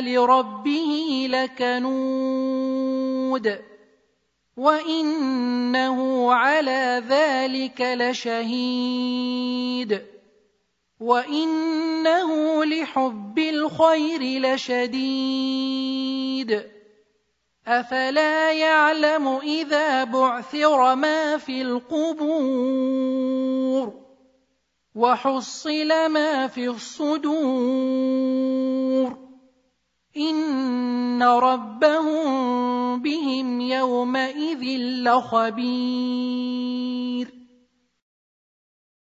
لربه لكنود وإنه على ذلك لشهيد وإنه لحب الخير لشديد أفلا يعلم إذا بعثر ما في القبور وحصل ما في الصدور. إن ربهم بهم يومئذ لخبير.